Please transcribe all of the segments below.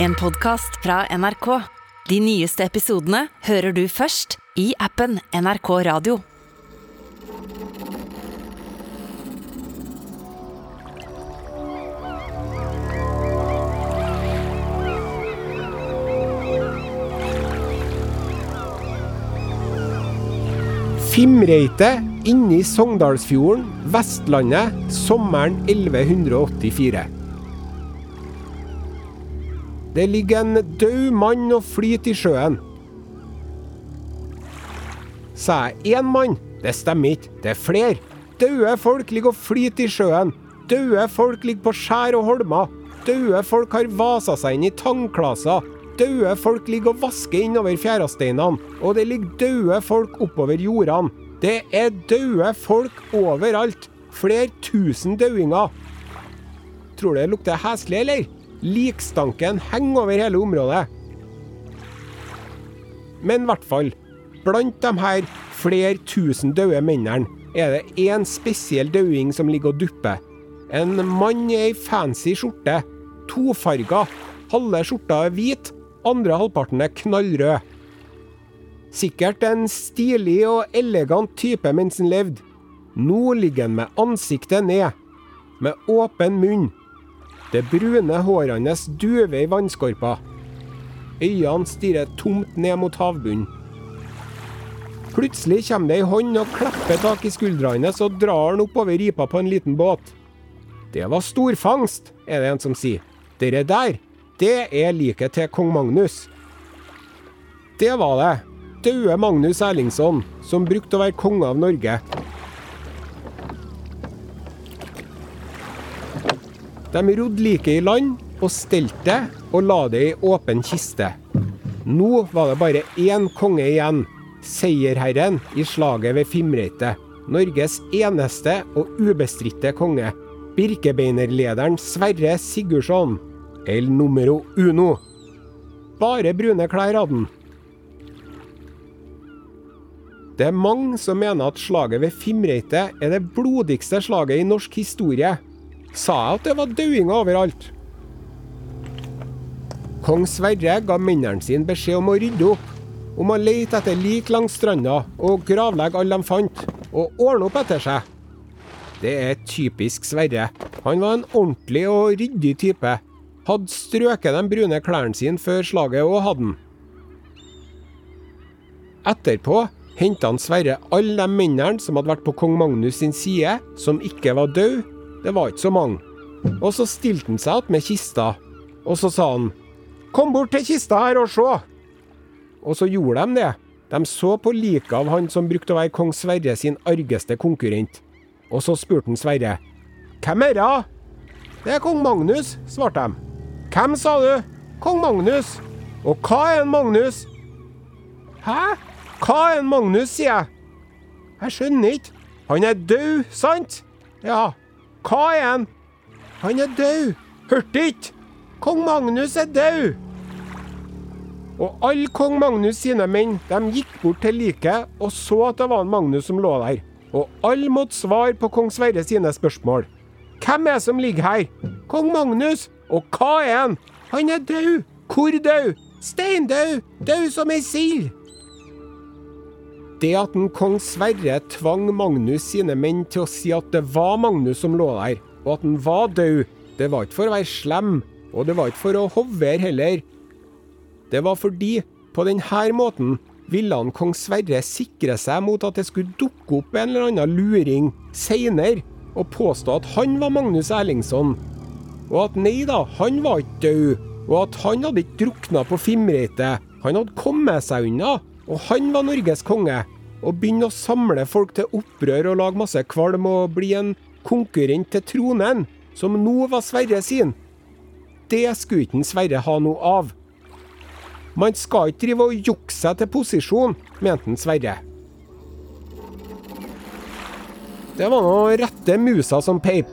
En podcast fra NRK. De nyeste episodene hører du først i appen NRK Radio. Fimreite inni Sogndalsfjorden, Vestlandet, sommeren 1184. Det ligger en død mann og flyter i sjøen. Sa jeg én mann? Det stemmer ikke, det er flere. Døde folk ligger og flyter i sjøen. Døde folk ligger på skjær og holmer. Døde folk har vasa seg inn i tangklaser. Døde folk ligger og vasker innover fjæresteinene. Og det ligger døde folk oppover jordene. Det er døde folk overalt. Flere tusen dauinger. Tror du det lukter heslig, eller? Likstanken henger over hele området. Men i hvert fall, blant de her flere tusen døde mennene er det én spesiell dauing som ligger og dupper. En mann i ei fancy skjorte. Tofarga. Halve skjorta er hvit, andre halvparten er knallrød. Sikkert en stilig og elegant type mens han levde. Nå ligger han med ansiktet ned, med åpen munn. Det brune håret hans duver i vannskorpa. Øynene stirrer tomt ned mot havbunnen. Plutselig kommer det ei hånd og klapper tak i skuldra hans og drar han oppover ripa på en liten båt. Det var storfangst, er det en som sier. Dere der, det er liket til kong Magnus. Det var det. Døde Magnus Erlingsson, som brukte å være konge av Norge. De rodde liket i land og stelte og la det i åpen kiste. Nå var det bare én konge igjen. Seierherren i slaget ved Fimreite. Norges eneste og ubestridte konge. Birkebeinerlederen Sverre Sigurdsson. El numero uno. Bare brune klær hadde han. Det er mange som mener at slaget ved Fimreite er det blodigste slaget i norsk historie. Sa jeg at det var dauinger overalt? Kong Sverre ga mennene sine beskjed om å rydde opp. Om å lete etter lik langs stranda og gravlegge alle de fant. Og ordne opp etter seg. Det er typisk Sverre. Han var en ordentlig og ryddig type. Hadde strøket de brune klærne sine før slaget og hadde den. Etterpå henta Sverre alle de mennene som hadde vært på kong Magnus sin side, som ikke var døde. Det var ikke så mange. Og så stilte han seg opp med kista, og så sa han Kom bort til kista her og se! Og så gjorde de det. De så på liket av han som brukte å være kong Sverre sin argeste konkurrent. Og så spurte han Sverre. Hvem er det? Det er kong Magnus, svarte de. Hvem, sa du? Kong Magnus. Og hva er en Magnus? Hæ? Hva er en Magnus, sier jeg. Jeg skjønner ikke. Han er død, sant? Ja. Hva er han? Han er død. Hørte ikke? Kong Magnus er død. Og alle kong Magnus sine menn de gikk bort til liket og så at det var en Magnus som lå der. Og alle måtte svare på kong Sverre sine spørsmål. Hvem er det som ligger her? Kong Magnus. Og hva er han? Han er død. Hvor død? Steindød. Død som ei sild. Det at en kong Sverre tvang Magnus sine menn til å si at det var Magnus som lå der, og at han var død, det var ikke for å være slem, og det var ikke for å hovere heller. Det var fordi, på denne måten, ville han kong Sverre sikre seg mot at det skulle dukke opp en eller annen luring seinere og påstå at han var Magnus Erlingsson. Og at nei da, han var ikke død, og at han hadde ikke drukna på Fimreite. Han hadde kommet seg unna, og han var Norges konge. Og begynne å samle folk til opprør og lage masse kvalm og bli en konkurrent til tronen, som nå var Sverre sin. Det skulle ikke Sverre ha noe av. Man skal ikke drive og jukse seg til posisjon, mente Sverre. Det var nå rette musa som peip.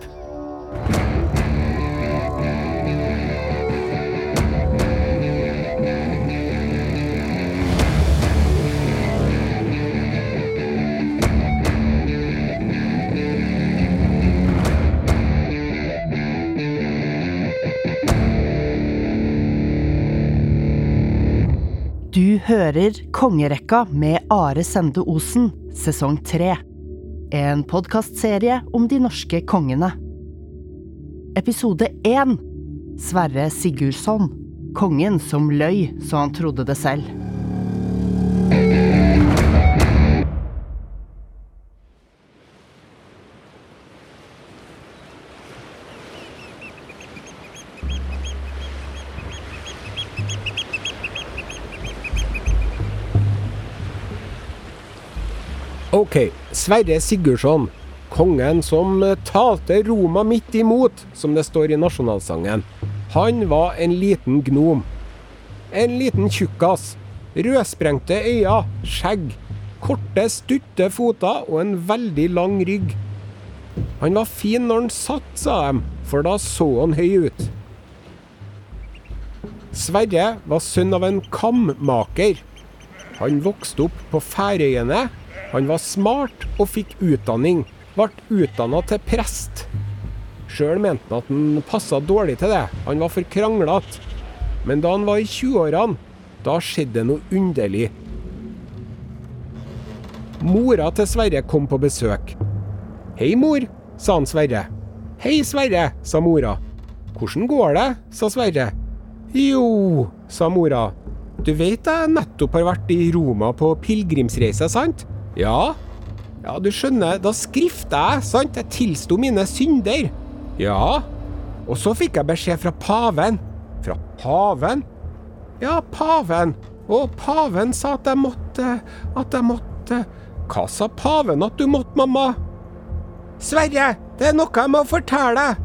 Hører Kongerekka med Are Sende Osen, sesong tre. En podkastserie om de norske kongene. Episode én Sverre Sigurdsson. Kongen som løy så han trodde det selv. Ok, Sverre Sigurdsson. Kongen som eh, talte Roma midt imot, som det står i nasjonalsangen. Han var en liten gnom. En liten tjukkas. Rødsprengte øyne, skjegg, korte, stutte foter og en veldig lang rygg. Han var fin når han satt, sa de, for da så han høy ut. Sverre var sønn av en kammaker. Han vokste opp på Færøyene. Han var smart og fikk utdanning. Ble utdanna til prest. Sjøl mente han at han passa dårlig til det. Han var for kranglete. Men da han var i 20-årene, da skjedde det noe underlig. Mora til Sverre kom på besøk. Hei, mor, sa han Sverre. Hei, Sverre, sa mora. Hvordan går det, sa Sverre. Jo, sa mora. Du vet jeg nettopp har vært i Roma på pilegrimsreise, sant? Ja. Ja, du skjønner, da skrifta jeg, sant? Jeg tilsto mine synder. Ja. Og så fikk jeg beskjed fra paven. Fra paven? Ja, paven. Og paven sa at jeg måtte At jeg måtte Hva sa paven at du måtte, mamma? Sverre, det er noe jeg må fortelle deg.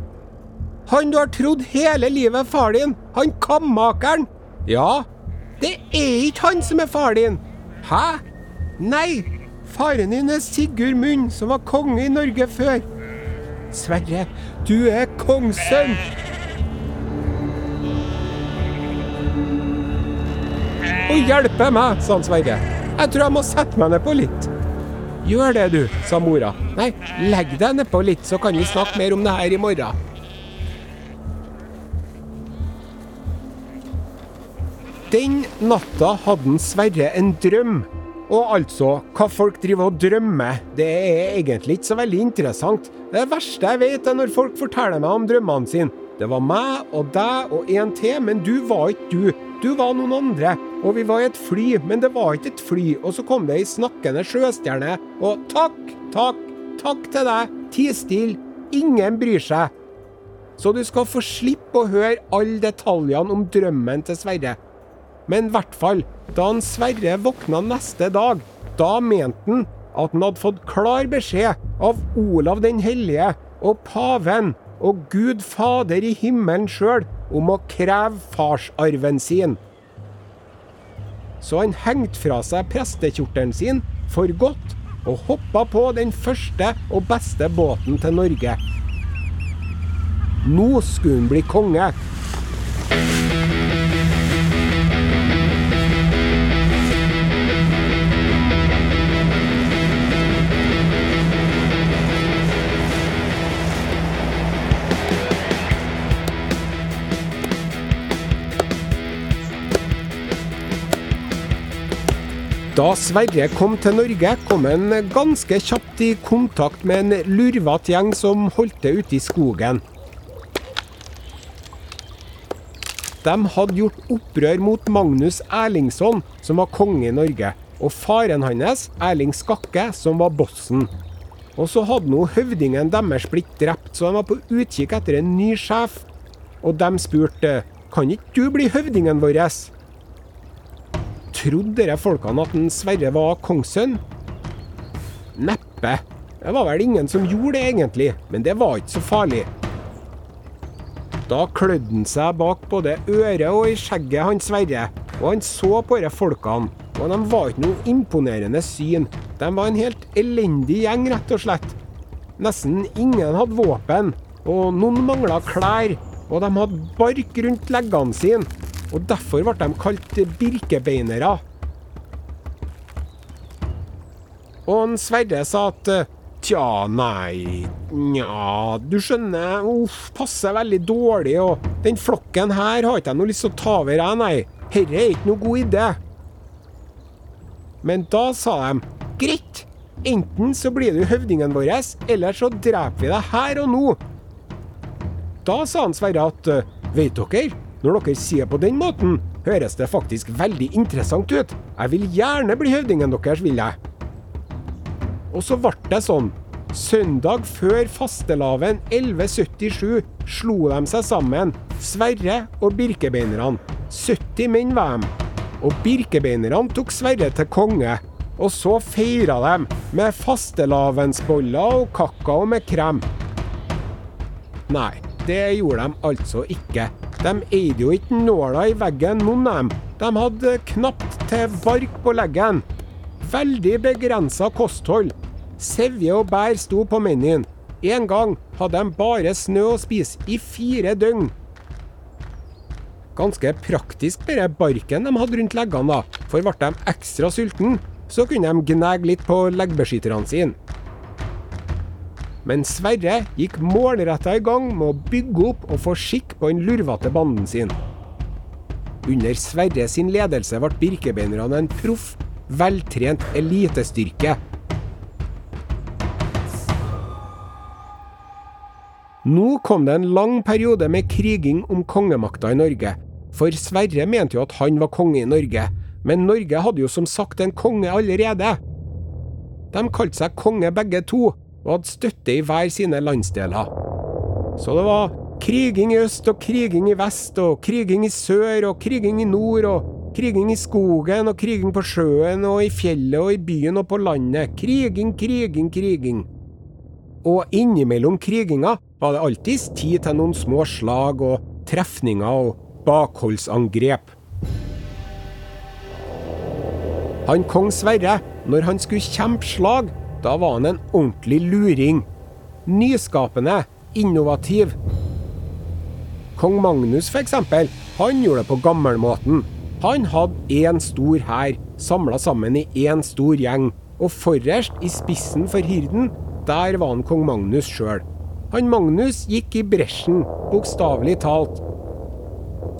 Han du har trodd hele livet er far din, han kammakeren. Ja, det er ikke han som er far din. Hæ? Nei, faren din er Sigurd Munn, som var konge i Norge før. Sverre, du er kongssønn. Å hjelpe meg, sa han Sverre. Jeg tror jeg må sette meg nedpå litt. Gjør det, du, sa mora. Nei, legg deg nedpå litt, så kan vi snakke mer om det her i morgen. Den natta hadde Sverre en drøm. Og altså, hva folk driver og drømmer, det er egentlig ikke så veldig interessant. Det verste jeg vet, er når folk forteller meg om drømmene sine. Det var meg og deg og en til, men du var ikke du. Du var noen andre. Og vi var i et fly, men det var ikke et fly. Og så kom det ei snakkende sjøstjerne, og takk, takk, takk til deg. Ti stille. Ingen bryr seg. Så du skal få slippe å høre alle detaljene om drømmen til Sverre. Men i hvert fall, da han Sverre våkna neste dag, da mente han at han hadde fått klar beskjed av Olav den hellige og paven og Gud Fader i himmelen sjøl om å kreve farsarven sin. Så han hengte fra seg prestekjortelen sin for godt og hoppa på den første og beste båten til Norge. Nå skulle han bli konge. Da Sverre kom til Norge, kom han ganske kjapt i kontakt med en lurvete gjeng som holdt til ute i skogen. De hadde gjort opprør mot Magnus Erlingsson, som var konge i Norge, og faren hans, Erling Skakke, som var bossen. Og så hadde nå høvdingen deres blitt drept, så de var på utkikk etter en ny sjef. Og de spurte kan ikke du bli høvdingen vår? Trodde dere folkene at en Sverre var kongssønn? Neppe. Det var vel ingen som gjorde det, egentlig, men det var ikke så farlig. Da klødde han seg bak både øret og i skjegget, han Sverre, og han så på disse folkene. Og de var ikke noe imponerende syn. De var en helt elendig gjeng, rett og slett. Nesten ingen hadde våpen, og noen mangla klær, og de hadde bark rundt leggene sine. Og derfor ble de kalt birkebeinere. Og en Sverre sa at Tja, nei Nja, du skjønner, uff, passer veldig dårlig, og den flokken her har ikke jeg noe lyst til å ta over, jeg, nei. Herre er ikke noe god idé. Men da sa de greit, enten så blir du høvdingen vår, eller så dreper vi deg her og nå. Da sa han Sverre at vet dere, når dere sier på den måten, høres det faktisk veldig interessant ut. Jeg vil gjerne bli høvdingen deres, vil jeg. Og så ble det sånn. Søndag før fastelavn 1177 slo de seg sammen, Sverre og birkebeinerne. 70 menn var de. Og birkebeinerne tok Sverre til konge. Og så feira de med fastelavnsboller og kakao med krem. Nei, det gjorde de altså ikke. De eide jo ikke nåla i veggen, av dem. De hadde knapt til bark på leggen. Veldig begrensa kosthold. Sevje og bær sto på menyen. En gang hadde de bare snø å spise i fire døgn. Ganske praktisk bare barken de hadde rundt leggene, da. For ble de ekstra sultne, så kunne de gnage litt på leggbeskytterne sine. Men Sverre gikk målretta i gang med å bygge opp og få skikk på den lurvete banden sin. Under Sverre sin ledelse ble birkebeinerne en proff, veltrent elitestyrke. Nå kom det en lang periode med kriging om kongemakta i Norge. For Sverre mente jo at han var konge i Norge, men Norge hadde jo som sagt en konge allerede. De kalte seg konge begge to, og hadde støtte i hver sine landsdeler. Så det var kriging i øst og kriging i vest, og kriging i sør og kriging i nord, og kriging i skogen og kriging på sjøen og i fjellet og i byen og på landet. Kriging, kriging, kriging. Og innimellom kriginga var det alltids tid til noen små slag og trefninger og bakholdsangrep. Han kong Sverre, når han skulle kjempe slag, da var han en ordentlig luring. Nyskapende, innovativ. Kong Magnus, f.eks., han gjorde det på gammelmåten. Han hadde én stor hær, samla sammen i én stor gjeng. Og forrest, i spissen for hirden, der var han kong Magnus sjøl. Han Magnus gikk i bresjen, bokstavelig talt.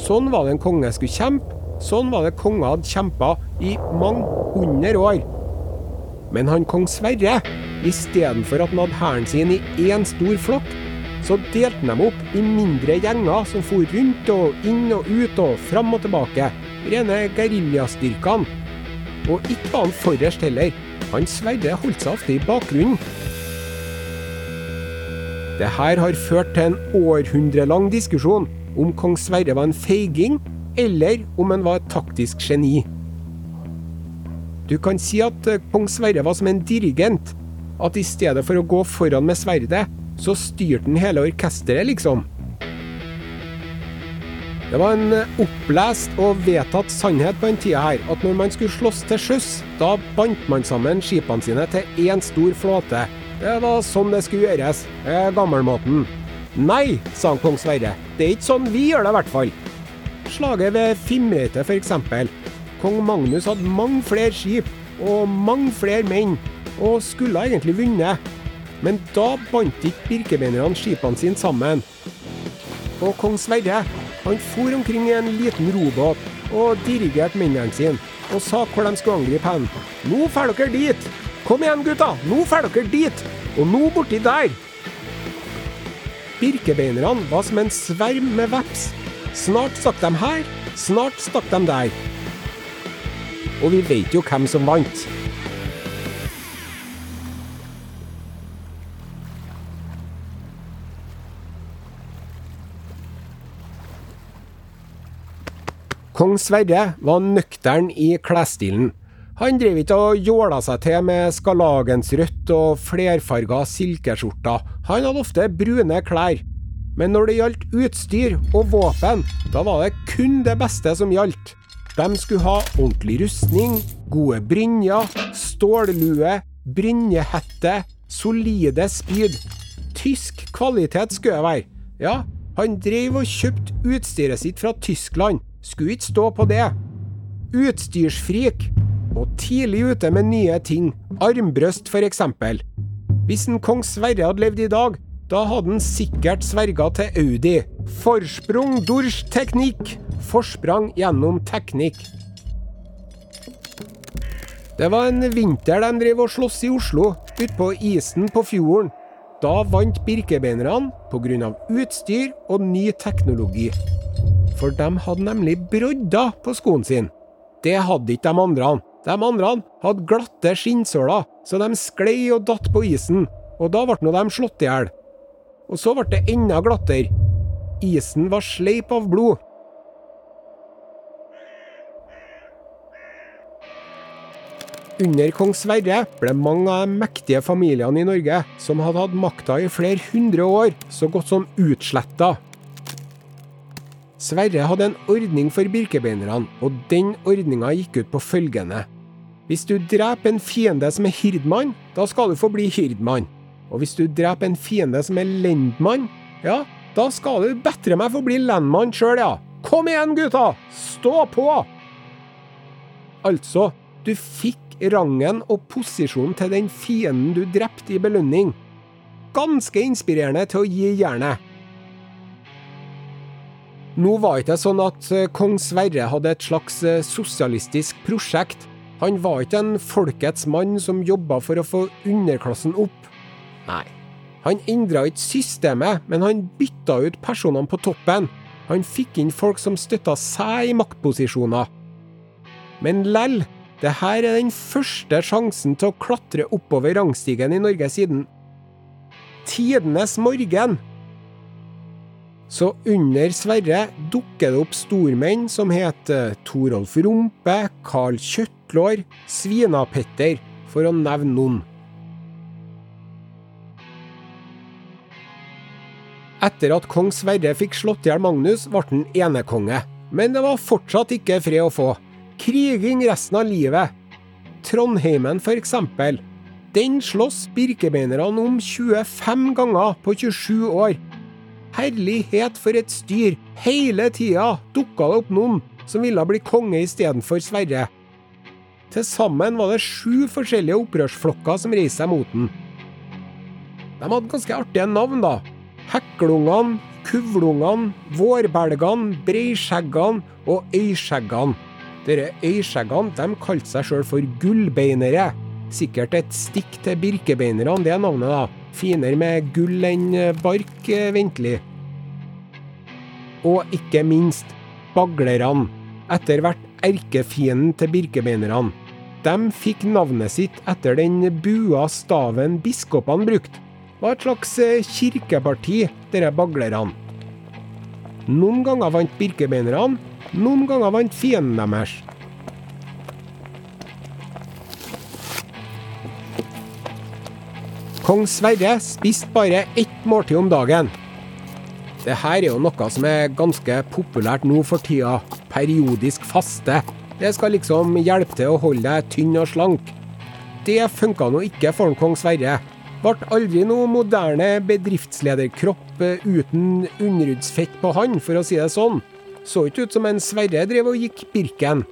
Sånn var det en konge skulle kjempe. Sånn var det konger hadde kjempa i mange hundre år. Men han kong Sverre, istedenfor at han hadde hæren sin i én stor flokk, så delte han dem opp i mindre gjenger som for rundt og inn og ut og fram og tilbake. Rene geriljastyrkene. Og ikke var han forrest heller. Han Sverre holdt seg ofte i bakgrunnen. Det her har ført til en århundrelang diskusjon om kong Sverre var en feiging, eller om han var et taktisk geni. Du kan si at eh, kong Sverre var som en dirigent. At i stedet for å gå foran med sverdet, så styrte han hele orkesteret, liksom. Det var en eh, opplest og vedtatt sannhet på den tida her, at når man skulle slåss til sjøs, da bandt man sammen skipene sine til én stor flåte. Det var sånn det skulle gjøres. Er gammelmåten. Nei, sa kong Sverre. Det er ikke sånn vi gjør det, i hvert fall. Slaget ved Fimreite, f.eks. Kong Magnus hadde mange flere skip og mange flere menn, og skulle egentlig vunnet. Men da bandt ikke birkebeinerne skipene sine sammen. Og kong Sverre han for omkring i en liten robåt og dirigerte mennene sine og sa hvor de skulle angripe hen. Nå drar dere dit! Kom igjen, gutta! Nå drar dere dit! Og nå borti der! Birkebeinerne var som en sverm med veps. Snart stakk de her, snart stakk de der. Og vi vet jo hvem som vant. Kong Sverre var nøktern i klesstilen. Han drev ikke og jåla seg til med skarlagensrødt og flerfarga silkeskjorter. Han hadde ofte brune klær. Men når det gjaldt utstyr og våpen, da var det kun det beste som gjaldt. De skulle ha ordentlig rustning, gode brynjer, stållue, brynjehette, solide spyd. Tysk kvalitet skulle det være. Ja, han drev og kjøpte utstyret sitt fra Tyskland. Skulle ikke stå på det. Utstyrsfrik. Og tidlig ute med nye ting. Armbrøst, eksempel. Hvis en kong Sverre hadde levd i dag, da hadde han sikkert sverga til Audi. Forsprung durch teknikk. Forsprang gjennom teknikk. Det var en vinter de drev og sloss i Oslo, utpå isen på fjorden. Da vant birkebeinerne pga. utstyr og ny teknologi. For de hadde nemlig brodder på skoen sin. Det hadde ikke de andre. De andre hadde glatte skinnsåler, så de sklei og datt på isen, og da ble nå de slått i hjel. Og så ble det enda glattere. Isen var sleip av blod. Under kong Sverre ble mange av de mektige familiene i Norge, som hadde hatt makta i flere hundre år, så godt som utsletta. Sverre hadde en ordning for birkebeinerne, og den ordninga gikk ut på følgende. Hvis du dreper en fiende som er hirdmann, da skal du få bli hirdmann. Og hvis du dreper en fiende som er lendmann, ja, da skal du bedre meg få bli lendmann sjøl, ja. Kom igjen, gutta! Stå på! Altså, du fikk rangen og posisjonen til den fienden du drepte i belønning. Ganske inspirerende til å gi jernet. Nå var det ikke sånn at eh, kong Sverre hadde et slags eh, sosialistisk prosjekt. Han var ikke en folkets mann som jobba for å få underklassen opp. Nei, han endra ikke systemet, men han bytta ut personene på toppen. Han fikk inn folk som støtta seg i maktposisjoner. Men lell det her er den første sjansen til å klatre oppover rangstigen i Norge siden tidenes morgen. Så under Sverre dukker det opp stormenn som heter Torolf Rumpe, Karl Kjøttlår, Svinapetter, for å nevne noen. Etter at kong Sverre fikk slått i hjel Magnus, ble han enekonge. Men det var fortsatt ikke fred å få kriging resten av livet. Trondheimen, eksempel. Den slåss birkebeinerne om 25 ganger på 27 år. Herlighet for et styr! Hele tida dukka det opp noen som ville bli konge istedenfor Sverre. Til sammen var det sju forskjellige opprørsflokker som reiste seg mot den. De hadde ganske artige navn, da. Heklungene, Kuvlungene, Vårbelgene, Breiskjeggene og Øyskjeggene. Dere øyskjeggene de kalte seg sjøl for gullbeinere. Sikkert et stikk til birkebeinerne, det navnet, da. Finere med gull enn bark, eh, ventelig. Og ikke minst baglerne. Etter hvert erkefienden til birkebeinerne. De fikk navnet sitt etter den bua staven biskopene brukte. Var et slags eh, kirkeparti, dere baglerne. Noen ganger vant birkebeinerne, noen ganger vant fienden deres. Kong Sverre spiste bare ett måltid om dagen. Det her er jo noe som er ganske populært nå for tida. Periodisk faste. Det skal liksom hjelpe til å holde deg tynn og slank. Det funka nå ikke for kong Sverre. Ble aldri noe moderne bedriftslederkropp eh, uten underhudsfett på han, for å si det sånn. Så ikke ut som en Sverre drev og gikk Birken.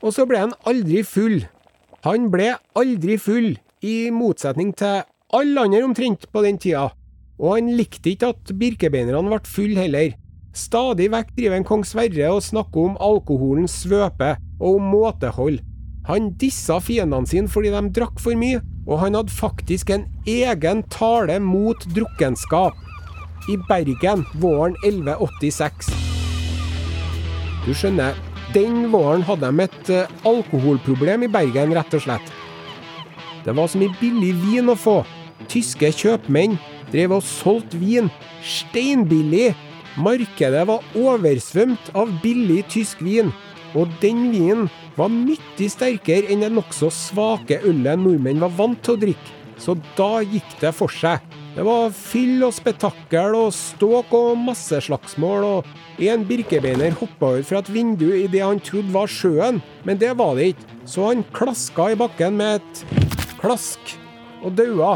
Og så ble han aldri full. Han ble aldri full, i motsetning til alle andre omtrent på den tida. Og han likte ikke at birkebeinerne ble full heller. Stadig vekk driver en kong Sverre og snakker om alkoholens svøpe og om måtehold. Han dissa fiendene sine fordi de drakk for mye, og han hadde faktisk en egen tale mot drukkenskap i Bergen våren 1186. Du skjønner, den våren hadde de et uh, alkoholproblem i Bergen, rett og slett. Det var så mye billig vin å få. Tyske kjøpmenn drev og solgte vin. Steinbillig. Markedet var oversvømt av billig tysk vin. Og den vinen var mye sterkere enn det nokså svake ølet nordmenn var vant til å drikke. Så da gikk det for seg. Det var fyll og spetakkel og ståk og masseslagsmål, og en birkebeiner hoppa ut fra et vindu i det han trodde var sjøen, men det var det ikke, så han klaska i bakken med et klask og daua.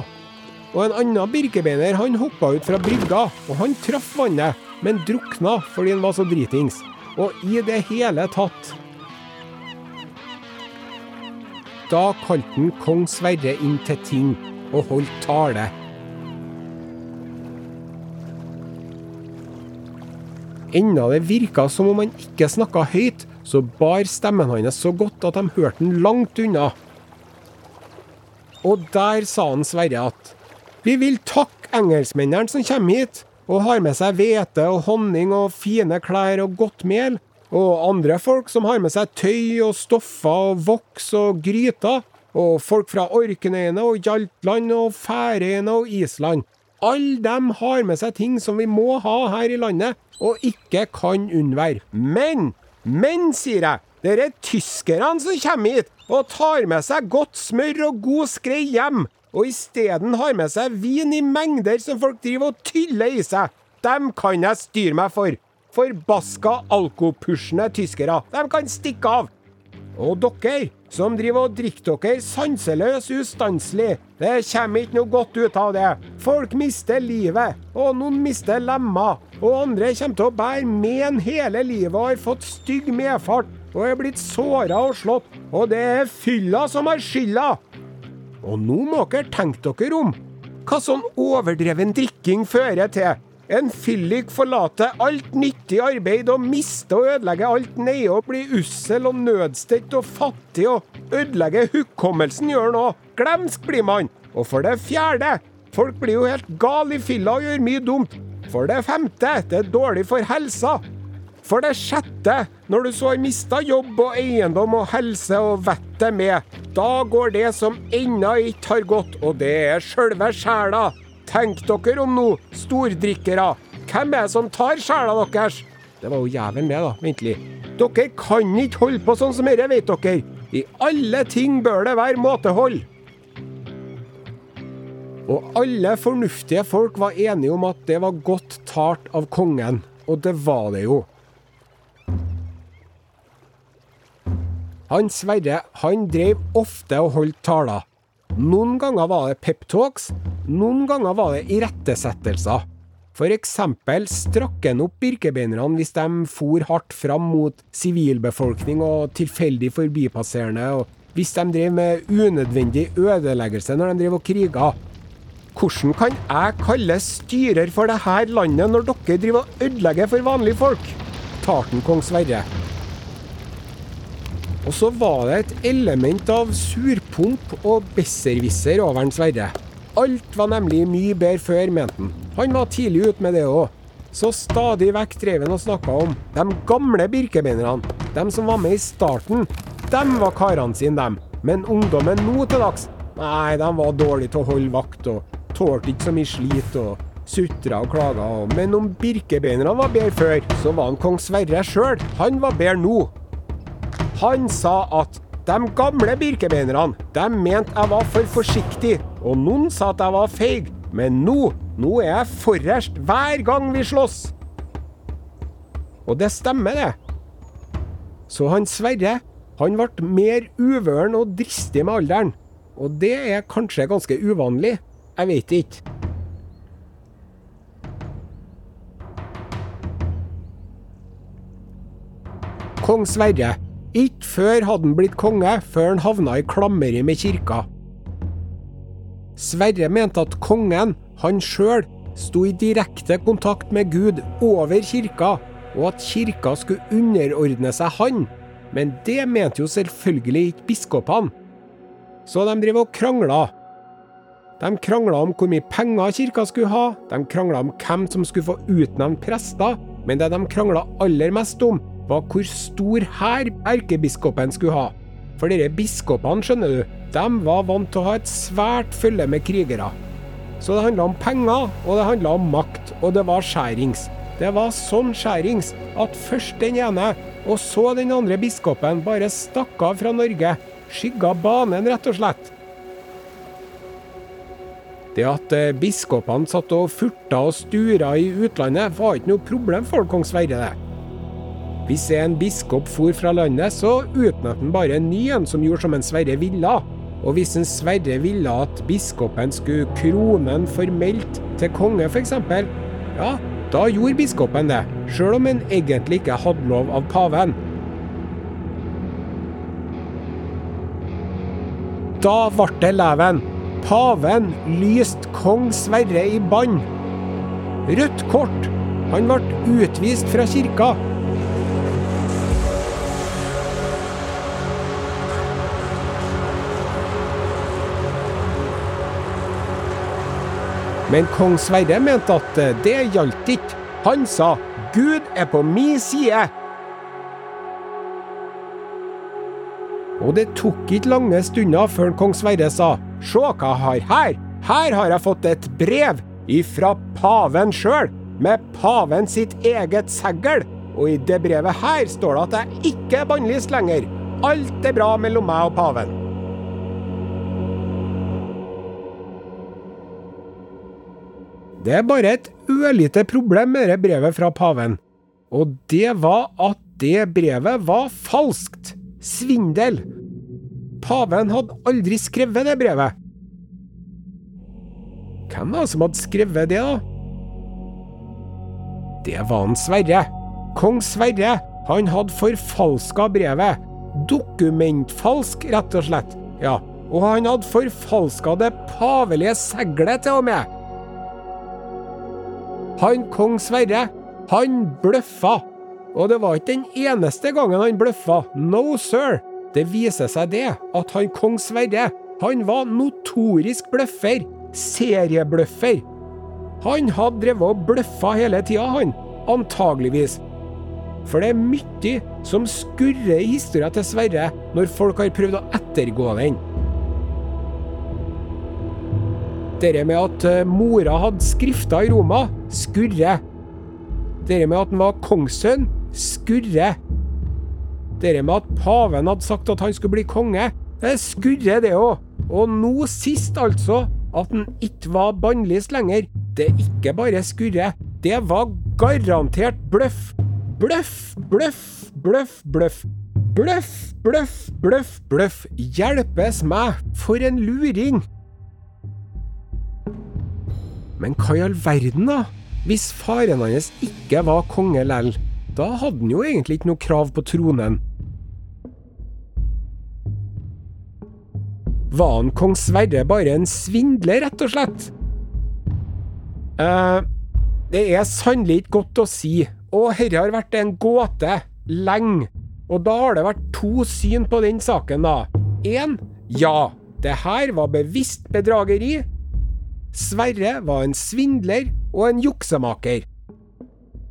Og en annen birkebeiner han hoppa ut fra brygga, og han traff vannet, men drukna fordi han var så dritings. Og i det hele tatt Da kalte han kong Sverre inn til ting og holdt tale. Enda det virka som om han ikke snakka høyt, så bar stemmen hans så godt at de hørte den langt unna. Og der sa han Sverre at vi vil takke engelskmennene som kommer hit, og har med seg hvete og honning og fine klær og godt mel, og andre folk som har med seg tøy og stoffer og voks og gryter, og folk fra Orknøyene og Hjaltland og Færøyene og Island. Alle dem har med seg ting som vi må ha her i landet, og ikke kan unnvære. Men, men, sier jeg, det er tyskerne som kommer hit og tar med seg godt smør og god skrei hjem, og isteden har med seg vin i mengder som folk driver og tyller i seg. Dem kan jeg styre meg for. Forbaska alkopushende tyskere. De kan stikke av. Og dere, som driver og drikker dere sanseløs ustanselig, det kommer ikke noe godt ut av det. Folk mister livet, og noen mister lemmer. Og andre kommer til å bære men hele livet og har fått stygg medfart og er blitt såra og slått. Og det er fylla som har skylda. Og nå må dere tenke dere om hva sånn overdreven drikking fører til. En fyllik forlater alt nyttig arbeid og mister og ødelegger alt nede og blir ussel og nødstedt og fattig og ødelegger hukommelsen gjør òg. Glemsk blir man. Og for det fjerde, folk blir jo helt gal i fylla og gjør mye dumt. For det femte, det er dårlig for helsa. For det sjette, når du så har mista jobb og eiendom og helse og vettet med, da går det som ennå ikke har gått, og det er sjølve sjela. Tenk dere om nå, stordrikkere. Hvem er det som tar sjela deres? Det var jo jævelen det, da. Ventelig. Dere kan ikke holde på sånn som dette, vet dere. I alle ting bør det være måtehold. Og alle fornuftige folk var enige om at det var godt talt av kongen. Og det var det jo. Han Sverre han drev ofte og holdt taler. Noen ganger var det peptalks, noen ganger var det irettesettelser. For eksempel strakk han opp birkebeinerne hvis de for hardt fram mot sivilbefolkning og tilfeldig forbipasserende, og hvis de drev med unødvendig ødeleggelse når de drev og kriga. Hvordan kan jeg kalle styrer for dette landet når dere driver og ødelegger for vanlige folk? Tarten kong Sverre. Og så var det et element av surpomp og besserwisser over Sverre. Alt var nemlig mye bedre før, mente han. Han var tidlig ute med det òg. Så stadig vekk drev han og snakka om de gamle birkebeinerne. De som var med i starten. De var karene sine, dem. Men ungdommen nå til dags, nei, de var dårlige til å holde vakt og tålte ikke så mye slit og sutra og klaga. Men om birkebeinerne var bedre før, så var han kong Sverre sjøl. Han var bedre nå. Han sa at de gamle birkebeinerne de mente jeg var for forsiktig, og noen sa at jeg var feig. Men nå, nå er jeg forrest hver gang vi slåss. Og det stemmer, det. Så han Sverre, han ble mer uvøren og dristig med alderen. Og det er kanskje ganske uvanlig. Jeg vet ikke. Kong Sverre ikke før hadde han blitt konge, før han havna i klammeri med kirka. Sverre mente at kongen, han sjøl, sto i direkte kontakt med Gud over kirka, og at kirka skulle underordne seg han. Men det mente jo selvfølgelig ikke biskopene. Så de driver og krangla. De krangla om hvor mye penger kirka skulle ha, de krangla om hvem som skulle få utnevnt prester, men det de krangla aller mest om, var hvor stor hær erkebiskopen skulle ha. For disse biskopene, skjønner du, de var vant til å ha et svært følge med krigere. Så det handla om penger, og det handla om makt, og det var skjærings. Det var sånn skjærings at først den ene, og så den andre biskopen bare stakk av fra Norge. Skygga banen, rett og slett. Det at eh, biskopene satt og furta og stura i utlandet, var ikke noe problem for kong Sverre, det. Hvis en biskop for fra landet, så utnevnte han bare en ny en som gjorde som en Sverre ville. Og hvis en Sverre ville at biskopen skulle kronen formelt til konge, f.eks., ja, da gjorde biskopen det, sjøl om han egentlig ikke hadde lov av paven. Da ble det leven. Paven lyste kong Sverre i bann. Rødt kort. Han ble utvist fra kirka. Men kong Sverre mente at eh, det gjaldt ikke. Han sa 'Gud er på mi side'. Og det tok ikke lange stunder før kong Sverre sa 'Se hva jeg har her'. Her har jeg fått et brev ifra paven sjøl, med paven sitt eget segl. Og i det brevet her står det at jeg ikke er bannlyst lenger. Alt er bra mellom meg og paven. Det er bare et ørlite problem med det brevet fra paven. Og det var at det brevet var falskt. Svindel. Paven hadde aldri skrevet det brevet. Hvem var det som hadde skrevet det, da? Det var han Sverre. Kong Sverre. Han hadde forfalska brevet. Dokumentfalsk, rett og slett. Ja, og han hadde forfalska det pavelige seglet til og med. Han kong Sverre, han bløffa. Og det var ikke den eneste gangen han bløffa. No, sir. Det viser seg det, at han kong Sverre, han var notorisk bløffer. Seriebløffer. Han hadde drevet og bløffa hele tida, han. Antageligvis. For det er mye som skurrer i historia til Sverre når folk har prøvd å ettergå den. Dette med at eh, mora hadde skrifta i Roma, skurrer. Dette med at han var kongssønn, skurrer. Dette med at paven hadde sagt at han skulle bli konge, det skurrer det òg. Og nå sist, altså, at han ikke var bannlyst lenger. Det er ikke bare skurre, det var garantert bløff. Bløff, bløff, bløff, bløff. Bløff, bløff, bløff, bløff. Hjelpes meg, for en luring! Men hva i all verden, da? Hvis faren hans ikke var konge lell, da hadde han jo egentlig ikke noe krav på tronen. Var han kong Sverre bare en svindler, rett og slett? eh det er sannelig ikke godt å si, og herre har vært en gåte lenge. Og da har det vært to syn på den saken, da. Én ja, det her var bevisst bedrageri. Sverre var en svindler og en juksemaker.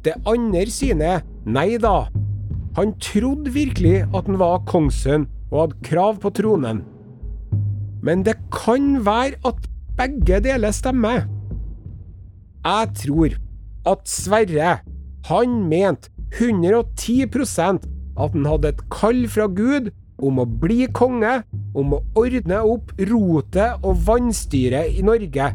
Det andre synet nei da. Han trodde virkelig at han var kongssønn og hadde krav på tronen. Men det kan være at begge deler stemmer. Jeg tror at Sverre, han mente 110% at han hadde et kall fra Gud om å bli konge, om å ordne opp rotet og vannstyret i Norge.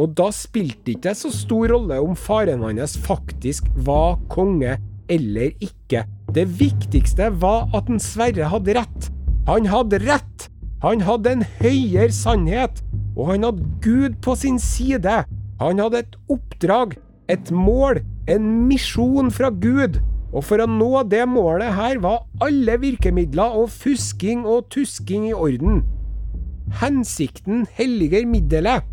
Og da spilte det ikke så stor rolle om faren hans faktisk var konge eller ikke. Det viktigste var at en Sverre hadde rett. Han hadde rett! Han hadde en høyere sannhet, og han hadde Gud på sin side. Han hadde et oppdrag, et mål, en misjon fra Gud. Og for å nå det målet her var alle virkemidler og fusking og tusking i orden. Hensikten helliger middelet.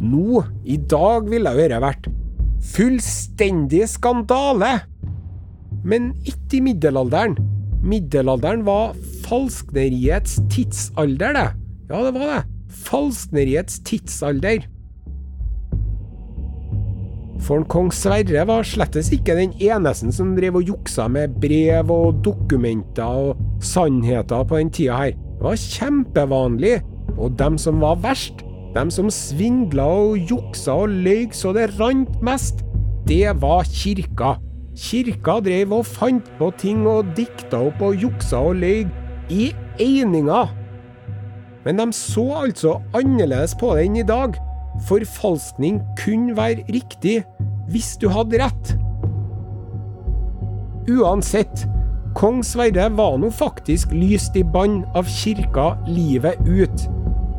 Nå, i dag, ville jo dette vært fullstendig skandale. Men ikke i middelalderen. Middelalderen var falskneriets tidsalder, det. Ja, det var det. Falskneriets tidsalder. For kong Sverre var slettes ikke den eneste som drev og juksa med brev og dokumenter og sannheter på den tida her. Det var kjempevanlig. Og dem som var verst, dem som svindla og juksa og løy så det rant mest, det var kirka. Kirka drev og fant på ting og dikta opp og juksa og løy i eininga. Men de så altså annerledes på det enn i dag. Forfalskning kunne være riktig hvis du hadde rett. Uansett, kong Sverre var nå faktisk lyst i bann av kirka livet ut.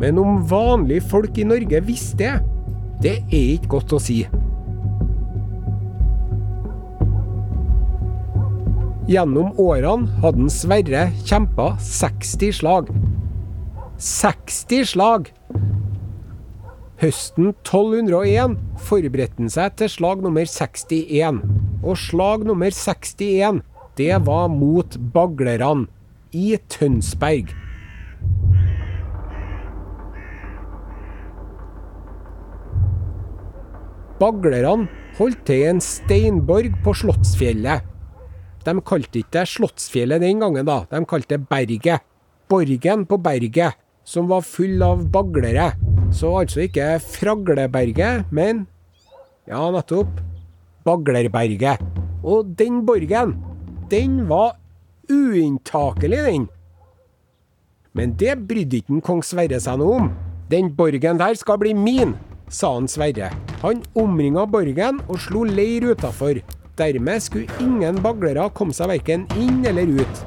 Men om vanlige folk i Norge visste det, det er ikke godt å si. Gjennom årene hadde en Sverre kjempa 60 slag. 60 slag! Høsten 1201 forberedte han seg til slag nummer 61. Og slag nummer 61, det var mot baglerne i Tønsberg. Baglerne holdt til i en steinborg på Slottsfjellet. De kalte ikke Slottsfjellet den gangen, da. De kalte det Berget. Borgen på berget, som var full av baglere. Så altså ikke Fragleberget, men ja, nettopp Baglerberget. Og den borgen, den var uinntakelig, den. Men det brydde ikke kong Sverre seg noe om. Den borgen der skal bli min, sa han Sverre. Han omringa borgen og slo leir utafor. Dermed skulle ingen baglere komme seg verken inn eller ut.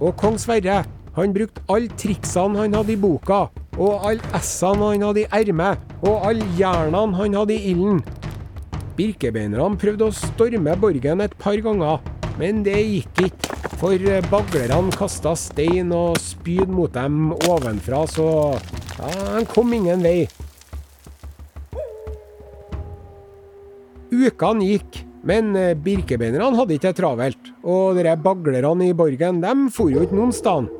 Og kong Sverre, han brukte alle triksene han hadde i boka, og alle s-ene han hadde i ermet, og alle jernene han hadde i ilden. Birkebeinerne prøvde å storme borgen et par ganger, men det gikk ikke. For baglerne kasta stein og spyd mot dem ovenfra, så ja, de kom ingen vei. Ukene gikk, men birkebeinerne hadde ikke det travelt. Og de baglerne i borgen, de for jo ikke noen sted.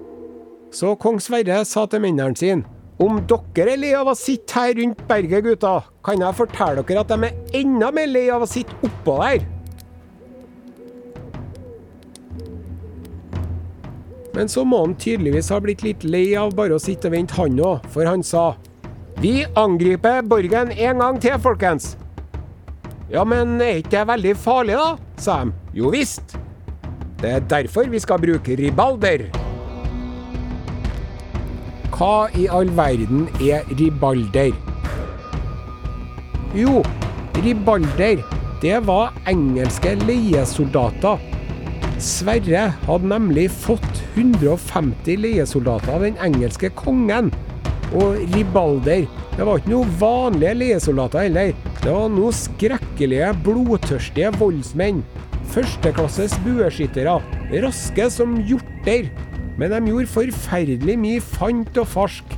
Så kong Sverre sa til mennene sine om dere er lei av å sitte her rundt berget, gutta, kan jeg fortelle dere at de er enda mer lei av å sitte oppå der. Men så må han tydeligvis ha blitt litt lei av bare å sitte og vente, han òg, for han sa Vi angriper borgen en gang til, folkens. Ja, men er ikke det veldig farlig, da? sa de. Jo visst. Det er derfor vi skal bruke ribalder. Hva i all verden er ribalder? Jo, ribalder, det var engelske leiesoldater. Sverre hadde nemlig fått 150 leiesoldater av den engelske kongen. Og ribalder, det var ikke noe vanlige leiesoldater heller. Det var noe skrekkelige, blodtørstige voldsmenn. Førsteklasses bueskyttere. Raske som hjorter. Men de gjorde forferdelig mye fant og farsk.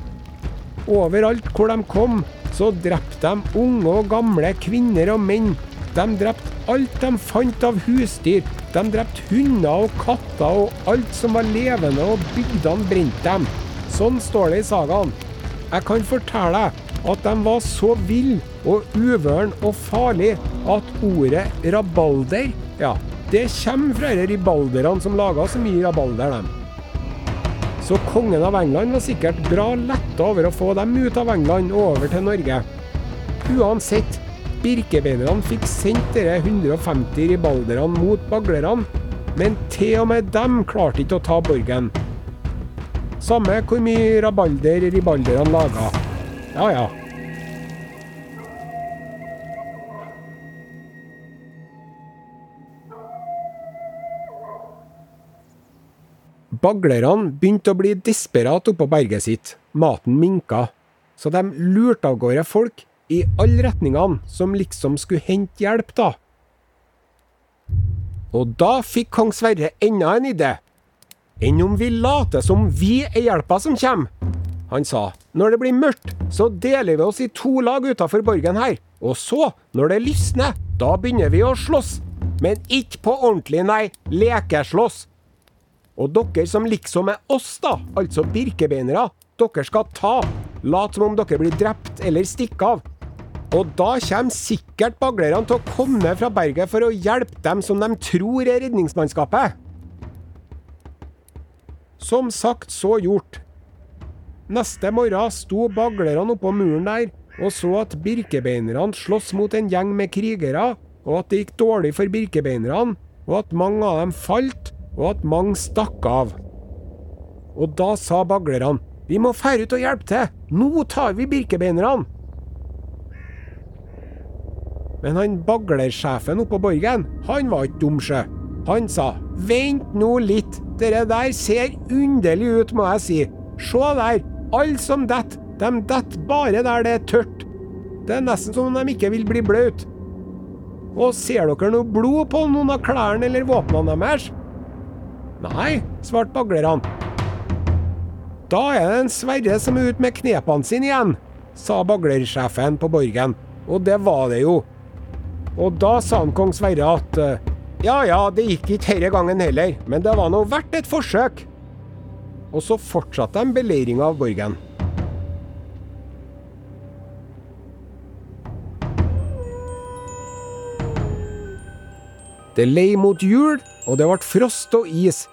Overalt hvor de kom, så drepte de unge og gamle, kvinner og menn. De drepte alt de fant av husdyr. De drepte hunder og katter og alt som var levende, og bygdene brente dem. Sånn står det i sagaen. Jeg kan fortelle deg at de var så ville og uvøren og farlig at ordet rabalder, ja, det kommer fra de ribalderne som laga så mye rabalder, dem. Så kongen av England var sikkert bra letta over å få dem ut av England og over til Norge. Uansett, birkebeinerne fikk sendt dere 150 ribalderne mot baglerne, men til og med dem klarte ikke å ta borgen. Samme hvor mye rabalder ribalderne laga. Ja ja. Baglerne begynte å bli desperate oppå berget sitt. Maten minka. Så de lurte av gårde folk i alle retningene som liksom skulle hente hjelp, da. Og da fikk kong Sverre enda en idé. Enn om vi later som vi er hjelpa som kommer? Han sa når det blir mørkt, så deler vi oss i to lag utafor borgen her. Og så, når det lysner, da begynner vi å slåss. Men ikke på ordentlig, nei. Lekeslåss. Og dere som liksom er oss, da, altså birkebeinere, dere skal ta. Lat som om dere blir drept eller stikke av. Og da kommer sikkert baglerne til å komme fra berget for å hjelpe dem som de tror er redningsmannskapet. Som sagt, så gjort. Neste morgen sto baglerne oppå muren der og så at birkebeinerne sloss mot en gjeng med krigere, og at det gikk dårlig for birkebeinerne, og at mange av dem falt, og at mange stakk av. Og da sa baglerne, vi må fære ut og hjelpe til, nå tar vi birkebeinerne. Men han baglersjefen oppå borgen, han var ikke dum, sjø. Han sa vent nå litt, dere der ser underlig ut, må jeg si. Se der, alle som detter, de detter bare der det er tørt. Det er nesten som om de ikke vil bli bløte. Og ser dere noe blod på noen av klærne eller våpnene deres? Nei, svarte baglerne. Da er det en Sverre som er ute med knepene sine igjen, sa baglersjefen på borgen. Og det var det jo. Og da sa han kong Sverre at ja ja, det gikk ikke denne gangen heller, men det var nå verdt et forsøk. Og så fortsatte de beleiringa av borgen. Det lei mot jul, og det ble frost og is.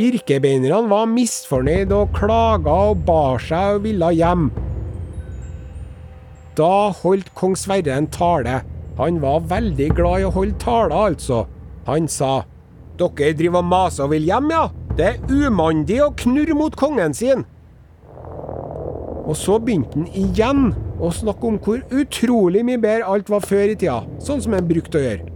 Birkebeinerne var misfornøyd og klaga og bar seg og ville hjem. Da holdt kong Sverre en tale. Han var veldig glad i å holde taler, altså. Han sa Dere driver og maser og vil hjem, ja? Det er umandig å knurre mot kongen sin. Og så begynte han igjen å snakke om hvor utrolig mye bedre alt var før i tida, sånn som han brukte å gjøre.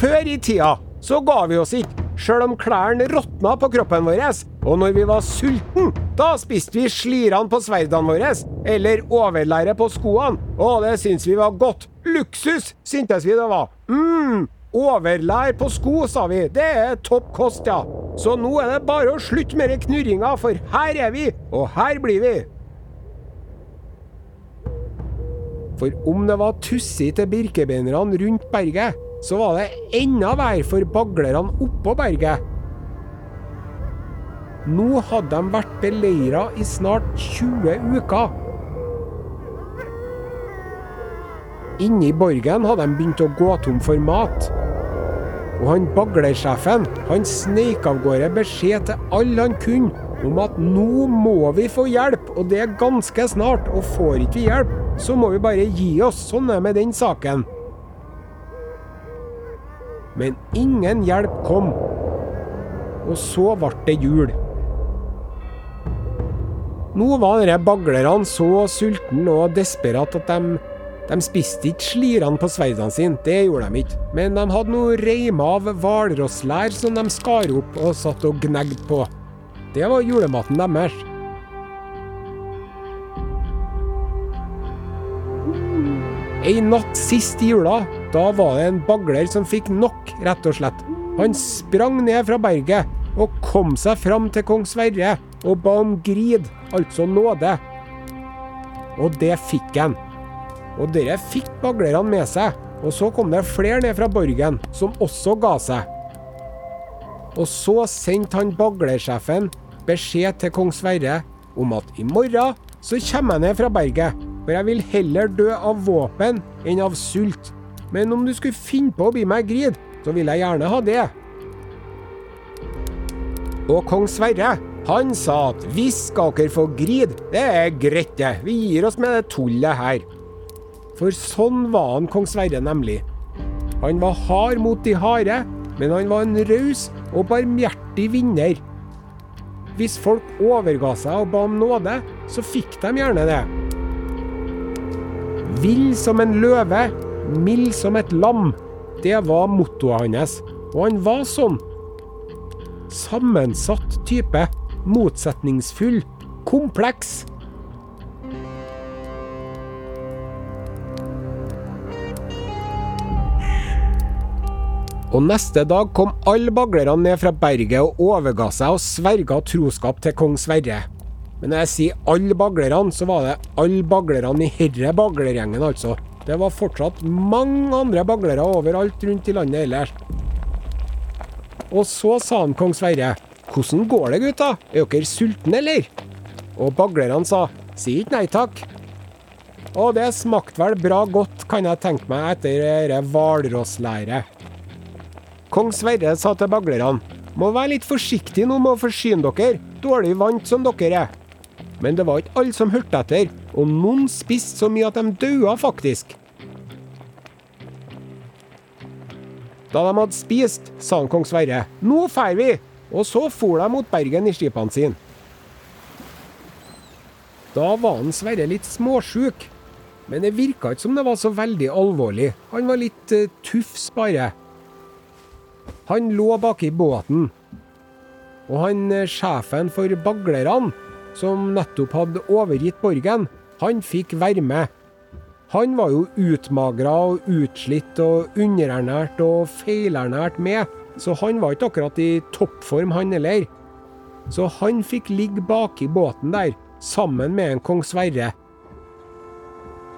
Før i tida så ga vi oss ikke, sjøl om klærne råtna på kroppen vår, og når vi var sulten, da spiste vi slirene på sverdene våre, eller overlæret på skoene, og det syntes vi var godt. Luksus syntes vi det var. mm, overlær på sko, sa vi, det er topp kost, ja. Så nå er det bare å slutte med den knurringa, for her er vi, og her blir vi. For om det var tussig til birkebeinerne rundt berget, så var det enda verre for baglerne oppå berget. Nå hadde de vært beleira i snart 20 uker. Inni borgen hadde de begynt å gå tom for mat. Og han baglersjefen han sneik av gårde beskjed til alle han kunne om at nå må vi få hjelp, og det er ganske snart. Og får ikke vi hjelp, så må vi bare gi oss. Sånn er med den saken. Men ingen hjelp kom. Og så ble det jul. Nå var disse baglerne så sultne og desperate at de, de spiste ikke slirene på sverdene sine, det gjorde de ikke. Men de hadde noe reimer av hvalrosslær som de skar opp og satt og gnagde på. Det var julematen deres. Ei natt sist i jula, da var det en bagler som fikk nok, rett og slett. Han sprang ned fra berget og kom seg fram til kong Sverre og ba om grid, altså nåde. Og det fikk han. Og dere fikk baglerne med seg, og så kom det flere ned fra borgen, som også ga seg. Og så sendte han baglersjefen beskjed til kong Sverre om at i morgen så kommer jeg ned fra berget, for jeg vil heller dø av våpen enn av sult. Men om du skulle finne på å bli meg grid, så vil jeg gjerne ha det. Og kong Sverre, han sa at hvis skal dere få grid, det er greit det, vi gir oss med det tullet her. For sånn var han kong Sverre nemlig. Han var hard mot de harde, men han var en raus og barmhjertig vinner. Hvis folk overga seg og ba om nåde, så fikk de gjerne det. Vill som en løve, mild som et lam. Det var mottoet hans, og han var sånn. Sammensatt type. Motsetningsfull. Kompleks. Og neste dag kom alle baglerne ned fra berget og overga seg og sverga troskap til kong Sverre. Men når jeg sier alle baglerne, så var det alle baglerne i herre baglergjengen, altså. Det var fortsatt mange andre baglere overalt rundt i landet ellers. Og så sa han kong Sverre, hvordan går det, gutta? Er dere sultne, eller? Og baglerne sa, si ikke nei takk. Og det smakte vel bra godt, kan jeg tenke meg, etter dette hvalrosslæret. Kong Sverre sa til baglerne, må være litt forsiktig nå med å forsyne dere, dårlig vant som dere er. Men det var ikke alle som hørte etter, og noen spiste så mye at de daua faktisk. Da de hadde spist, sa han kong Sverre, nå drar vi! Og så for de mot Bergen i skipene sine. Da var han Sverre litt småsjuk, men det virka ikke som det var så veldig alvorlig. Han var litt uh, tufs, bare. Han lå baki båten, og han uh, sjefen for baglerne som nettopp hadde overgitt borgen, han fikk være med. Han var jo utmagra og utslitt og underernært og feilernært med, så han var ikke akkurat i toppform, han heller. Så han fikk ligge baki båten der, sammen med en kong Sverre.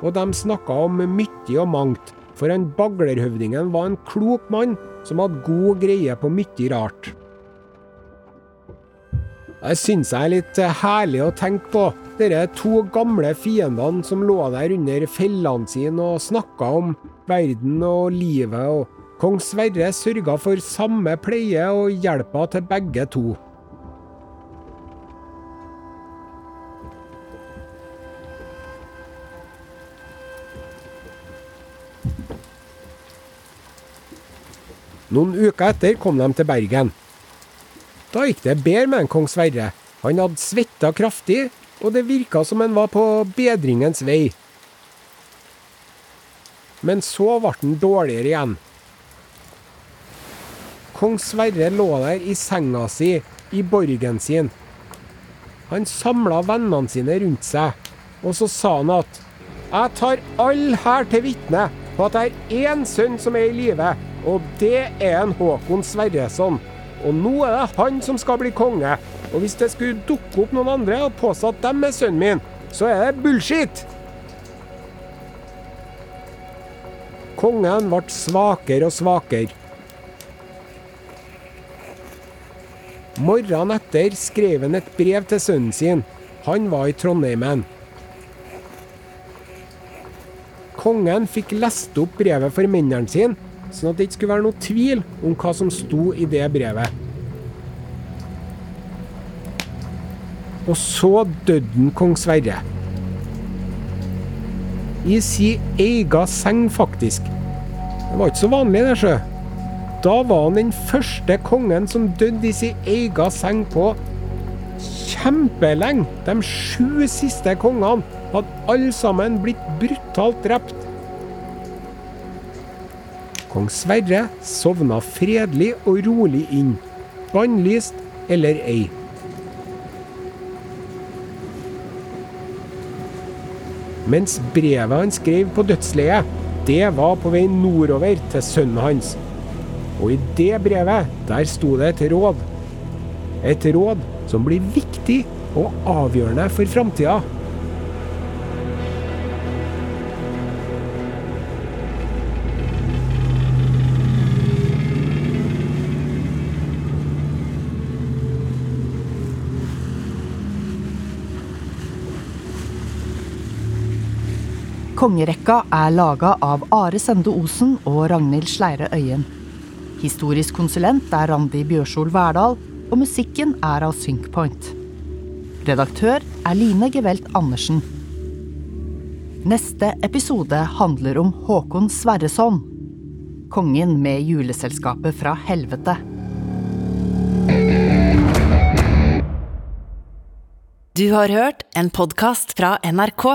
Og de snakka om mye og mangt, for han baglerhøvdingen var en klok mann som hadde god greie på mye rart. Det syns jeg er litt herlig å tenke på, dere to gamle fiendene som lå der under fellene sine og snakka om verden og livet, og kong Sverre sørga for samme pleie og hjelpa til begge to. Noen uker etter kom de til Bergen. Da gikk det bedre med en kong Sverre. Han hadde svetta kraftig, og det virka som han var på bedringens vei. Men så ble han dårligere igjen. Kong Sverre lå der i senga si, i borgen sin. Han samla vennene sine rundt seg, og så sa han at jeg tar alle her til vitne på at jeg har én sønn som er i live, og det er en Håkon Sverreson. Og nå er det han som skal bli konge. Og hvis det skulle dukke opp noen andre og påstå at dem er sønnen min, så er det bullshit! Kongen ble svakere og svakere. Morgenen etter skrev han et brev til sønnen sin. Han var i Trondheimen. Kongen fikk lest opp brevet for mennene sine, sånn at det ikke skulle være noe tvil om hva som sto i det brevet. Og så døde den kong Sverre. I si ega seng, faktisk. Det var ikke så vanlig, det, sjø. Da var han den første kongen som døde i si ega seng på kjempelenge. De sju siste kongene hadde alle sammen blitt brutalt drept. Kong Sverre sovna fredelig og rolig inn, bannlyst eller ei. Mens brevet han skrev på dødsleiet, det var på vei nordover til sønnen hans. Og i det brevet, der sto det et råd. Et råd som blir viktig og avgjørende for framtida. Kongerekka er laga av Are Sende Osen og Ragnhild Sleire Øyen. Historisk konsulent er Randi Bjørsol Verdal, og musikken er av Synkpoint. Redaktør er Line Gevelt Andersen. Neste episode handler om Håkon Sverreson. Kongen med juleselskapet fra helvete. Du har hørt en podkast fra NRK.